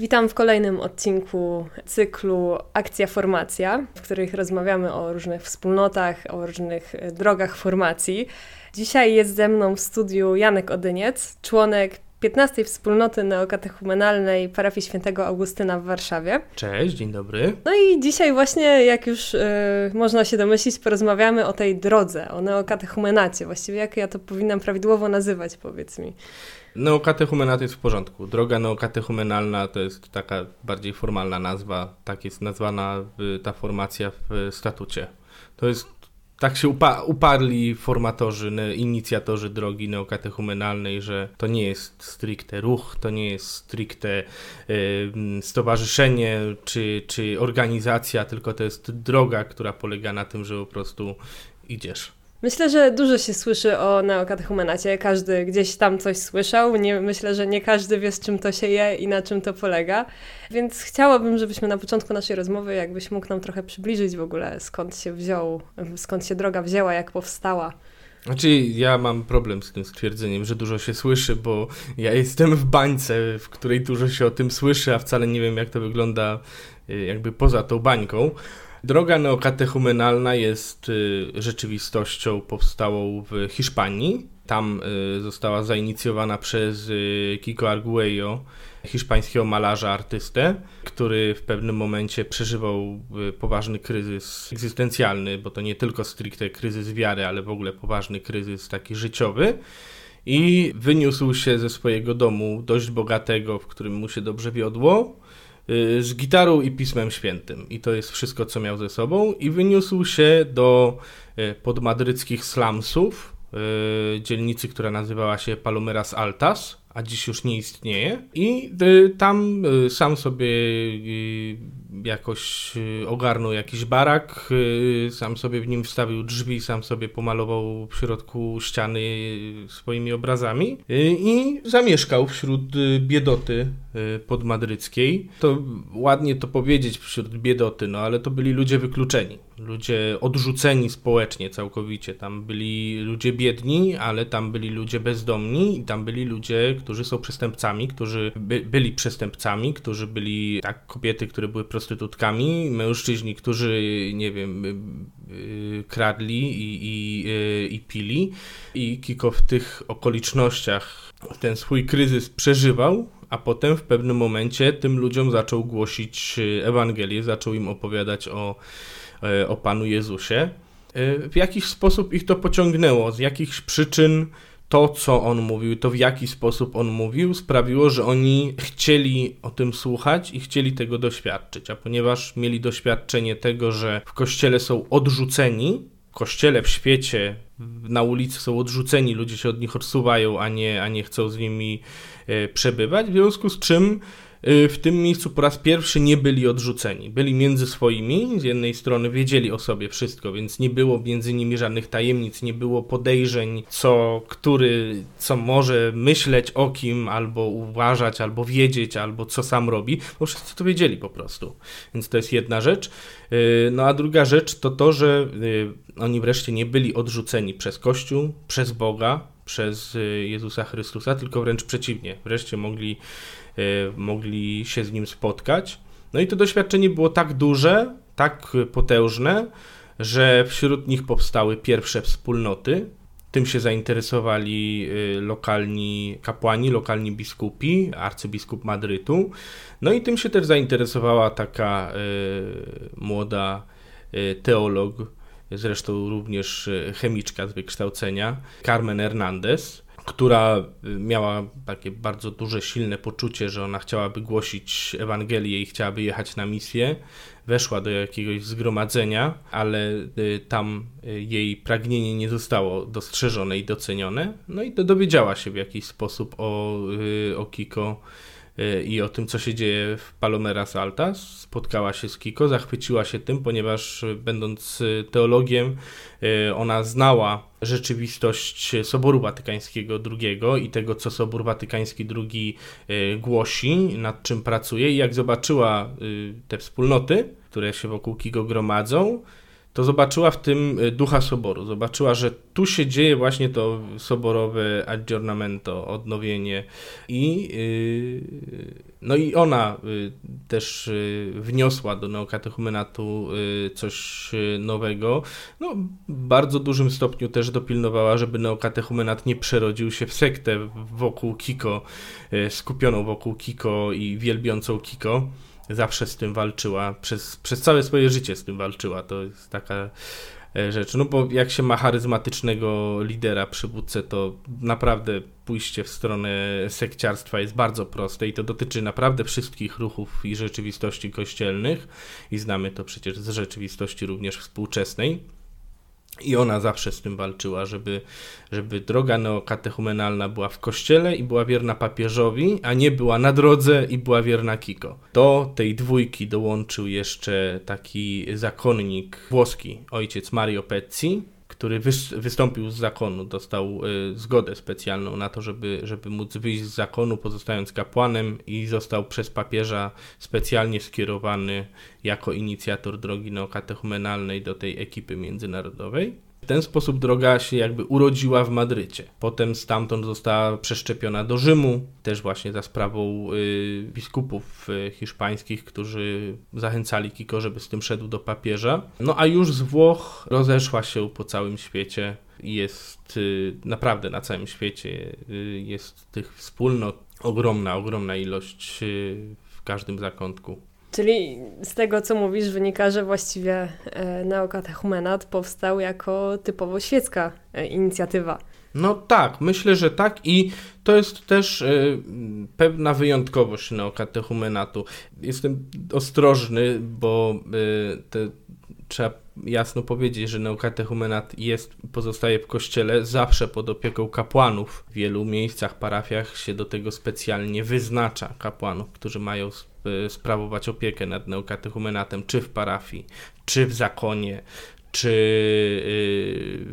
Witam w kolejnym odcinku cyklu Akcja Formacja, w których rozmawiamy o różnych wspólnotach, o różnych drogach formacji. Dzisiaj jest ze mną w studiu Janek Odyniec, członek 15 Wspólnoty Neokatechumenalnej Parafii Świętego Augustyna w Warszawie. Cześć, dzień dobry. No i dzisiaj właśnie, jak już y, można się domyślić, porozmawiamy o tej drodze, o neokatechumenacie. Właściwie jak ja to powinnam prawidłowo nazywać, powiedz mi. Neokatechumenat jest w porządku. Droga neokatechumenalna to jest taka bardziej formalna nazwa. Tak jest nazwana ta formacja w statucie. To jest tak się upa uparli formatorzy, inicjatorzy drogi neokatechumenalnej, że to nie jest stricte ruch, to nie jest stricte y, stowarzyszenie czy, czy organizacja, tylko to jest droga, która polega na tym, że po prostu idziesz. Myślę, że dużo się słyszy o neokatechumenacie. Każdy gdzieś tam coś słyszał. Nie, myślę, że nie każdy wie, z czym to się je i na czym to polega. Więc chciałabym, żebyśmy na początku naszej rozmowy, jakbyś mógł nam trochę przybliżyć w ogóle, skąd się wziął, skąd się droga wzięła, jak powstała. Znaczy, ja mam problem z tym stwierdzeniem, że dużo się słyszy, bo ja jestem w bańce, w której dużo się o tym słyszy, a wcale nie wiem, jak to wygląda y, jakby poza tą bańką. Droga neokatechumenalna jest y, rzeczywistością powstałą w Hiszpanii. Tam y, została zainicjowana przez y, Kiko Arguello, hiszpańskiego malarza, artystę, który w pewnym momencie przeżywał poważny kryzys egzystencjalny, bo to nie tylko stricte kryzys wiary, ale w ogóle poważny kryzys taki życiowy. I wyniósł się ze swojego domu dość bogatego, w którym mu się dobrze wiodło, z gitarą i pismem świętym. I to jest wszystko, co miał ze sobą. I wyniósł się do y, podmadryckich slumsów, y, dzielnicy, która nazywała się Palomeras Altas, a dziś już nie istnieje. I tam sam sobie jakoś ogarnął jakiś barak, sam sobie w nim wstawił drzwi, sam sobie pomalował w środku ściany swoimi obrazami i zamieszkał wśród biedoty podmadryckiej. To ładnie to powiedzieć wśród biedoty, no ale to byli ludzie wykluczeni, ludzie odrzuceni społecznie całkowicie. Tam byli ludzie biedni, ale tam byli ludzie bezdomni i tam byli ludzie, którzy są przestępcami, którzy by, byli przestępcami, którzy byli tak kobiety, które były prostytutkami, mężczyźni, którzy nie wiem, yy, kradli i, i, yy, i pili. I Kiko w tych okolicznościach ten swój kryzys przeżywał, a potem w pewnym momencie tym ludziom zaczął głosić y, Ewangelię, zaczął im opowiadać o, y, o Panu Jezusie. Y, w jakiś sposób ich to pociągnęło, z jakichś przyczyn to, co on mówił, to w jaki sposób on mówił, sprawiło, że oni chcieli o tym słuchać i chcieli tego doświadczyć. A ponieważ mieli doświadczenie tego, że w kościele są odrzuceni, w kościele, w świecie, na ulicy są odrzuceni, ludzie się od nich odsuwają, a nie, a nie chcą z nimi e, przebywać, w związku z czym w tym miejscu po raz pierwszy nie byli odrzuceni. Byli między swoimi, z jednej strony wiedzieli o sobie wszystko, więc nie było między nimi żadnych tajemnic, nie było podejrzeń, co który, co może myśleć o kim, albo uważać, albo wiedzieć, albo co sam robi, bo wszyscy to wiedzieli po prostu. Więc to jest jedna rzecz. Y, no a druga rzecz to to, że y, oni wreszcie nie byli odrzuceni przez Kościół, przez Boga, przez Jezusa Chrystusa, tylko wręcz przeciwnie. Wreszcie mogli Y, mogli się z nim spotkać. No i to doświadczenie było tak duże, tak potężne, że wśród nich powstały pierwsze wspólnoty. Tym się zainteresowali y, lokalni kapłani, lokalni biskupi, arcybiskup Madrytu. No i tym się też zainteresowała taka y, młoda teolog, zresztą również chemiczka z wykształcenia, Carmen Hernandez która y, miała takie bardzo duże, silne poczucie, że ona chciałaby głosić Ewangelię i chciałaby jechać na misję. Weszła do jakiegoś zgromadzenia, ale y, tam y, jej pragnienie nie zostało dostrzeżone i docenione. No i dowiedziała się w jakiś sposób o, o Kiko i o tym, co się dzieje w Palomeras Altas. Spotkała się z Kiko, zachwyciła się tym, ponieważ będąc teologiem, ona znała rzeczywistość Soboru Watykańskiego II i tego, co Sobór Watykański II głosi, nad czym pracuje. I jak zobaczyła te wspólnoty, które się wokół Kiko gromadzą, to zobaczyła w tym y, ducha soboru. Zobaczyła, że tu się dzieje właśnie to soborowe aggiornamento, odnowienie i yy, no i ona y, też y, wniosła do neokatechumenatu y, coś nowego. No, w bardzo dużym stopniu też dopilnowała, żeby neokatechumenat nie przerodził się w sektę wokół Kiko, skupioną wokół Kiko i wielbiącą Kiko zawsze z tym walczyła, przez, przez całe swoje życie z tym walczyła. To jest taka e, rzecz. No bo jak się ma charyzmatycznego lidera, przywódcę, to naprawdę pójście w stronę sekciarstwa jest bardzo proste i to dotyczy naprawdę wszystkich ruchów i rzeczywistości kościelnych i znamy to przecież z rzeczywistości również współczesnej. I ona zawsze z tym walczyła, żeby, żeby droga neokatechumenalna była w kościele i była wierna papieżowi, a nie była na drodze i była wierna Kiko. Do tej dwójki dołączył jeszcze taki zakonnik włoski, ojciec Mario Pezzi, który wystąpił z zakonu, dostał y, zgodę specjalną na to, żeby, żeby móc wyjść z zakonu, pozostając kapłanem i został przez papieża specjalnie skierowany jako inicjator drogi neokatechumenalnej do tej ekipy międzynarodowej. Ten sposób droga się jakby urodziła w Madrycie. Potem stamtąd została przeszczepiona do Rzymu, też właśnie za sprawą y, biskupów y, hiszpańskich, którzy zachęcali Kiko, żeby z tym szedł do papieża. No a już z Włoch rozeszła się po całym świecie. Jest y, naprawdę na całym świecie y, jest tych wspólnot ogromna, ogromna ilość y, w każdym zakątku. Czyli z tego, co mówisz, wynika, że właściwie e, neokatechumenat powstał jako typowo świecka e, inicjatywa. No tak, myślę, że tak i to jest też y, pewna wyjątkowość neokatechumenatu. Jestem ostrożny, bo te, trzeba jasno powiedzieć, że neokatechumenat jest, pozostaje w kościele zawsze pod opieką kapłanów. W wielu miejscach, parafiach się do tego specjalnie wyznacza kapłanów, którzy mają sprawować opiekę nad neokatechumenatem, czy w parafii, czy w zakonie, czy, y,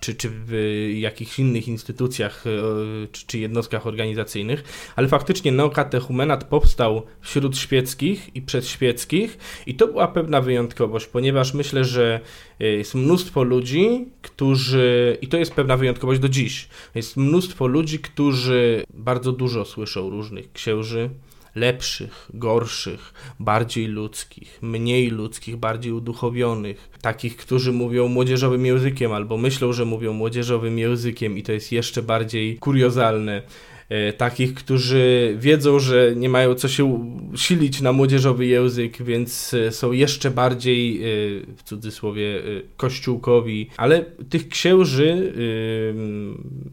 czy, czy w jakichś innych instytucjach y, czy, czy jednostkach organizacyjnych, ale faktycznie neokatechumenat powstał wśród świeckich i przedświeckich i to była pewna wyjątkowość, ponieważ myślę, że y, jest mnóstwo ludzi, którzy, i to jest pewna wyjątkowość do dziś, jest mnóstwo ludzi, którzy bardzo dużo słyszą różnych księży, lepszych, gorszych, bardziej ludzkich, mniej ludzkich, bardziej uduchowionych, takich, którzy mówią młodzieżowym językiem albo myślą, że mówią młodzieżowym językiem i to jest jeszcze bardziej kuriozalne. E, takich, którzy wiedzą, że nie mają co się silić na młodzieżowy język, więc e, są jeszcze bardziej, e, w cudzysłowie, kościółkowi, ale tych księży,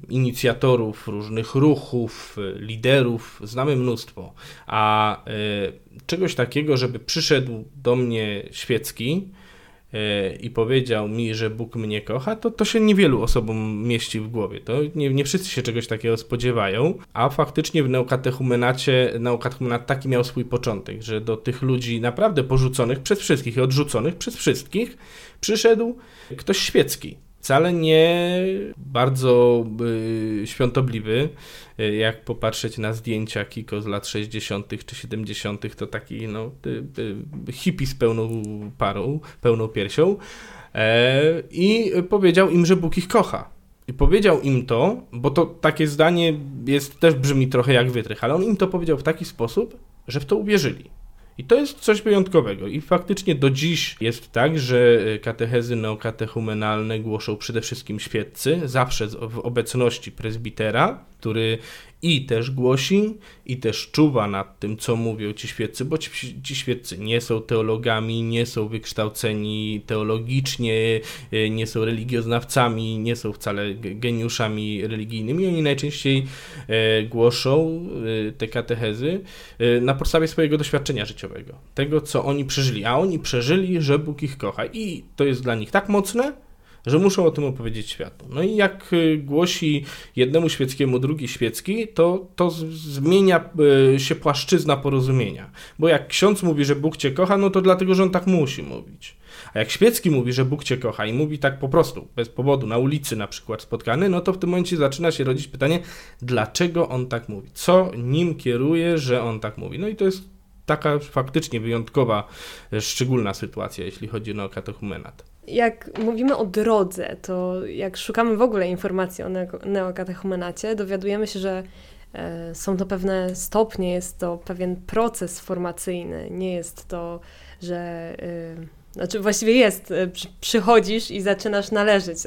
inicjatorów różnych ruchów, liderów znamy mnóstwo, a czegoś takiego, żeby przyszedł do mnie świecki, i powiedział mi, że Bóg mnie kocha, to to się niewielu osobom mieści w głowie. To nie, nie wszyscy się czegoś takiego spodziewają, a faktycznie w neukatechumenacie, neukatechumenat taki miał swój początek, że do tych ludzi naprawdę porzuconych przez wszystkich i odrzuconych przez wszystkich przyszedł ktoś świecki, wcale nie bardzo y, świątobliwy. Y, jak popatrzeć na zdjęcia Kiko z lat 60. czy 70., to taki no, y, y, hippie z pełną parą, pełną piersią. E, I powiedział im, że Bóg ich kocha. I powiedział im to, bo to takie zdanie jest też brzmi trochę jak wytrych, ale on im to powiedział w taki sposób, że w to uwierzyli. I to jest coś wyjątkowego. I faktycznie do dziś jest tak, że e, katechezy neokatechumenalne głoszą przede wszystkim świeccy, zawsze w obecności prezbitera, który i też głosi, i też czuwa nad tym, co mówią ci świeccy, bo ci, ci świeccy nie są teologami, nie są wykształceni teologicznie, e, nie są religioznawcami, nie są wcale geniuszami religijnymi. Oni najczęściej e, głoszą e, te katechezy na podstawie swojego doświadczenia życiowego, tego, co oni przeżyli. A oni przeżyli, że Bóg ich kocha. I to jest dla nich tak mocne, że muszą o tym opowiedzieć światu. No i jak y, głosi jednemu świeckiemu drugi świecki, to, to zmienia y, się płaszczyzna porozumienia. Bo jak ksiądz mówi, że Bóg cię kocha, no to dlatego, że on tak musi mówić. A jak świecki mówi, że Bóg cię kocha i mówi tak po prostu, bez powodu, na ulicy na przykład spotkany, no to w tym momencie zaczyna się rodzić pytanie, dlaczego on tak mówi? Co nim kieruje, że on tak mówi? No i to jest taka faktycznie wyjątkowa, szczególna sytuacja, jeśli chodzi o katechumenat. Jak mówimy o drodze, to jak szukamy w ogóle informacji o neokatechumenacie, dowiadujemy się, że e, są to pewne stopnie, jest to pewien proces formacyjny. Nie jest to, że e, znaczy właściwie jest, e, przychodzisz i zaczynasz należeć,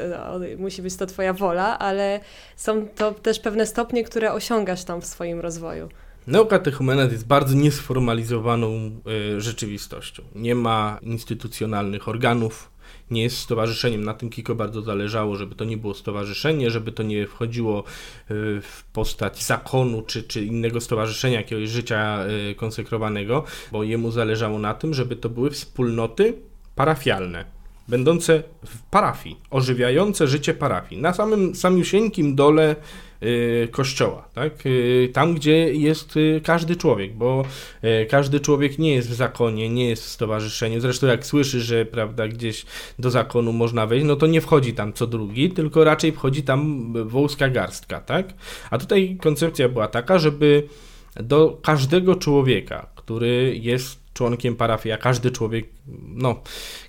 musi być to twoja wola, ale są to też pewne stopnie, które osiągasz tam w swoim rozwoju. Neokatechumenat jest bardzo niesformalizowaną y, rzeczywistością. Nie ma instytucjonalnych organów, nie jest stowarzyszeniem. Na tym Kiko bardzo zależało, żeby to nie było stowarzyszenie, żeby to nie wchodziło y, w postać zakonu czy, czy innego stowarzyszenia, jakiegoś życia y, konsekrowanego, bo jemu zależało na tym, żeby to były wspólnoty parafialne będące w parafii, ożywiające życie parafii, na samym samiusieńkim dole y, kościoła, tak? Y, tam, gdzie jest y, każdy człowiek, bo każdy człowiek nie jest w zakonie, nie jest w stowarzyszeniu. Zresztą jak słyszy, że prawda, gdzieś do zakonu można wejść, no to nie wchodzi tam co drugi, tylko raczej wchodzi tam wąska garstka, tak? A tutaj koncepcja była taka, żeby do każdego człowieka, który jest członkiem parafii, a każdy człowiek, no,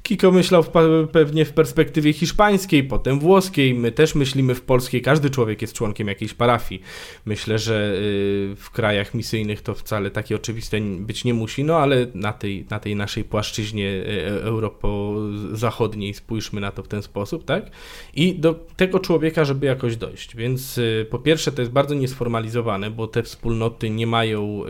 Kiko myślał pewnie w perspektywie hiszpańskiej, potem włoskiej, my też myślimy w polskiej, każdy człowiek jest członkiem jakiejś parafii. Myślę, że y, w krajach misyjnych to wcale takie oczywiste być nie musi, no ale na tej, na tej naszej płaszczyźnie y, y, europo-zachodniej spójrzmy na to w ten sposób, tak? I do tego człowieka, żeby jakoś dojść. Więc po pierwsze to jest bardzo niesformalizowane, bo te wspólnoty nie mają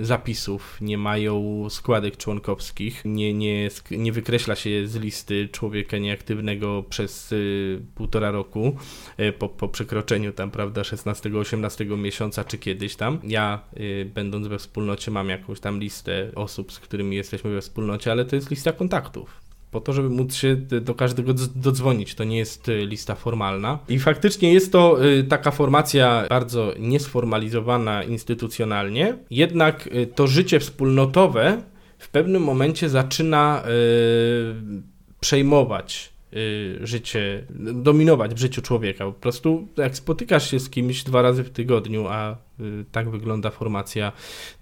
zapisów, nie mają składek członkowskich, nie, nie, nie wykreśla się z listy człowieka nieaktywnego przez y, półtora roku y, po, po przekroczeniu tam, prawda, 16-18 miesiąca czy kiedyś tam. Ja, y, będąc we wspólnocie, mam jakąś tam listę osób, z którymi jesteśmy we wspólnocie, ale to jest lista kontaktów po to, żeby móc się do każdego dodzwonić. To nie jest y, lista formalna. I faktycznie jest to y, taka formacja bardzo niesformalizowana instytucjonalnie, jednak y, to życie wspólnotowe w pewnym momencie zaczyna przejmować Y, życie, dominować w życiu człowieka. Po prostu jak spotykasz się z kimś dwa razy w tygodniu, a y, tak wygląda formacja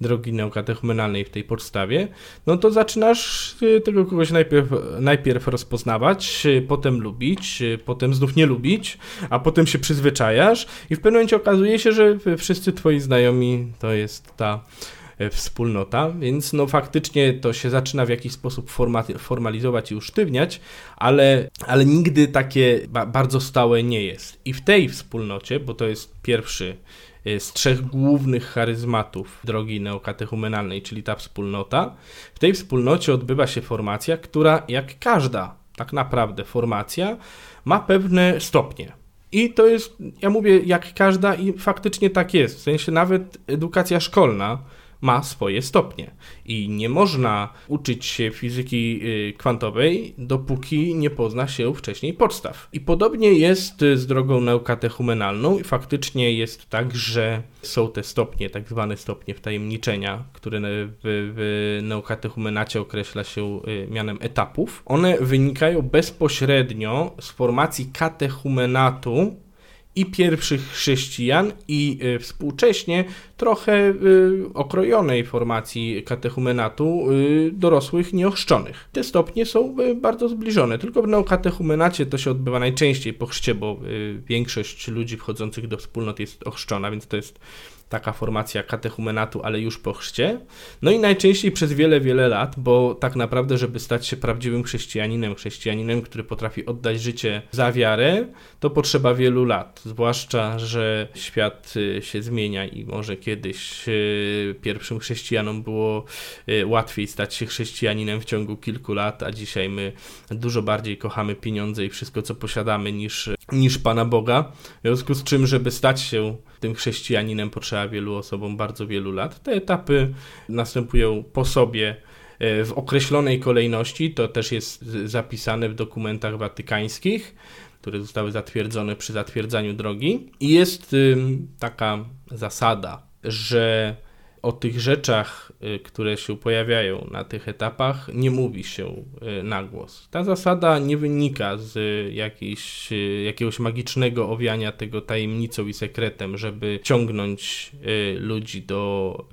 drogi neokatechumenalnej w tej podstawie, no to zaczynasz y, tego kogoś najpierw, najpierw rozpoznawać, potem lubić, potem znów nie lubić, a potem się przyzwyczajasz i w pewnym momencie okazuje się, że wszyscy twoi znajomi to jest ta wspólnota, więc no faktycznie to się zaczyna w jakiś sposób formalizować i usztywniać, ale, ale nigdy takie ba bardzo stałe nie jest. I w tej wspólnocie, bo to jest pierwszy e, z trzech głównych charyzmatów drogi neokatechumenalnej, czyli ta wspólnota, w tej wspólnocie odbywa się formacja, która jak każda tak naprawdę formacja ma pewne stopnie. I to jest, ja mówię, jak każda, i faktycznie tak jest. W sensie nawet edukacja szkolna ma swoje stopnie. I nie można uczyć się fizyki y, kwantowej, dopóki nie pozna się wcześniej podstaw. I podobnie jest z drogą neukatechumenalną i faktycznie jest tak, że są te stopnie, tak zwane stopnie wtajemniczenia, które w, w neukatechumenacie określa się y, mianem etapów. One wynikają bezpośrednio z formacji katechumenatu i pierwszych chrześcijan, i y, współcześnie trochę y, okrojonej formacji katechumenatu y, dorosłych nieochrzczonych. Te stopnie są bardzo zbliżone, tylko w neokatechumenacie to się odbywa najczęściej po chrzcie, bo większość ludzi wchodzących do wspólnot jest ochrzczona, więc to jest taka formacja katechumenatu, ale już po chrzcie. No i najczęściej przez wiele, wiele lat, bo tak naprawdę, żeby stać się prawdziwym chrześcijaninem, chrześcijaninem, który potrafi oddać życie za wiarę, to potrzeba wielu lat. Zwłaszcza, że świat y, się zmienia i może kiedyś y, pierwszym chrześcijanom było y, łatwiej stać się chrześcijaninem w ciągu kilku lat, a dzisiaj my dużo bardziej kochamy pieniądze i wszystko, co posiadamy, niż, niż Pana Boga. W związku z czym, żeby stać się tym chrześcijaninem potrzeba wielu osobom bardzo wielu lat. Te etapy następują po sobie e, w określonej kolejności, to też jest zapisane w dokumentach watykańskich, które zostały zatwierdzone przy zatwierdzaniu drogi. I jest taka zasada, że o tych rzeczach, y, które się pojawiają na tych etapach, nie mówi się y, na głos. Ta zasada nie wynika z jakiejś, y, jakiegoś magicznego owiania tego tajemnicą i sekretem, żeby ciągnąć ludzi do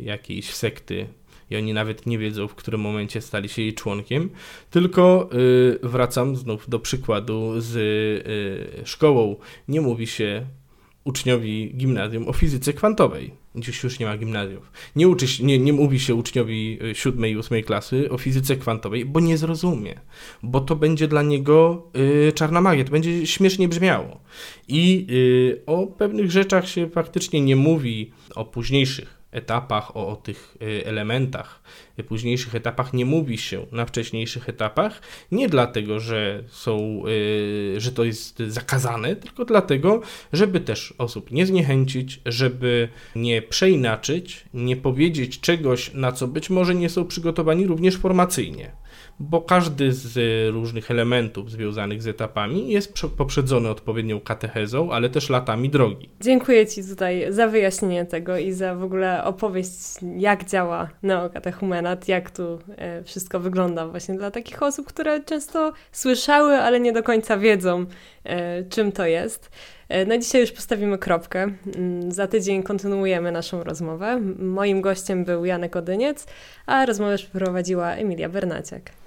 jakiejś sekty i oni nawet nie wiedzą, w którym momencie stali się jej członkiem, tylko y, wracam znów do przykładu z y, szkołą. Nie mówi się uczniowi gimnazjum o fizyce kwantowej. Dziś już nie ma gimnazjów. Nie, uczy się, nie, nie mówi się uczniowi y, siódmej i ósmej klasy o fizyce kwantowej, bo nie zrozumie. Bo to będzie dla niego y, czarna magia, to będzie śmiesznie brzmiało. I y, o pewnych rzeczach się faktycznie nie mówi, o późniejszych etapach, o, o tych y, elementach, y, późniejszych etapach nie mówi się na wcześniejszych etapach, nie dlatego, że są, y, że to jest zakazane, tylko dlatego, żeby też osób nie zniechęcić, żeby nie przeinaczyć, nie powiedzieć czegoś, na co być może nie są przygotowani również formacyjnie bo każdy z różnych elementów związanych z etapami jest poprzedzony odpowiednią katechezą, ale też latami drogi. Dziękuję Ci tutaj za wyjaśnienie tego i za w ogóle opowieść, jak działa neokatechumenat, jak tu e, wszystko wygląda właśnie dla takich osób, które często słyszały, ale nie do końca wiedzą, e, czym to jest. E, na dzisiaj już postawimy kropkę. Mm, za tydzień kontynuujemy naszą rozmowę. Moim gościem był Janek Odyniec, a rozmowę przeprowadziła Emilia Bernaciak.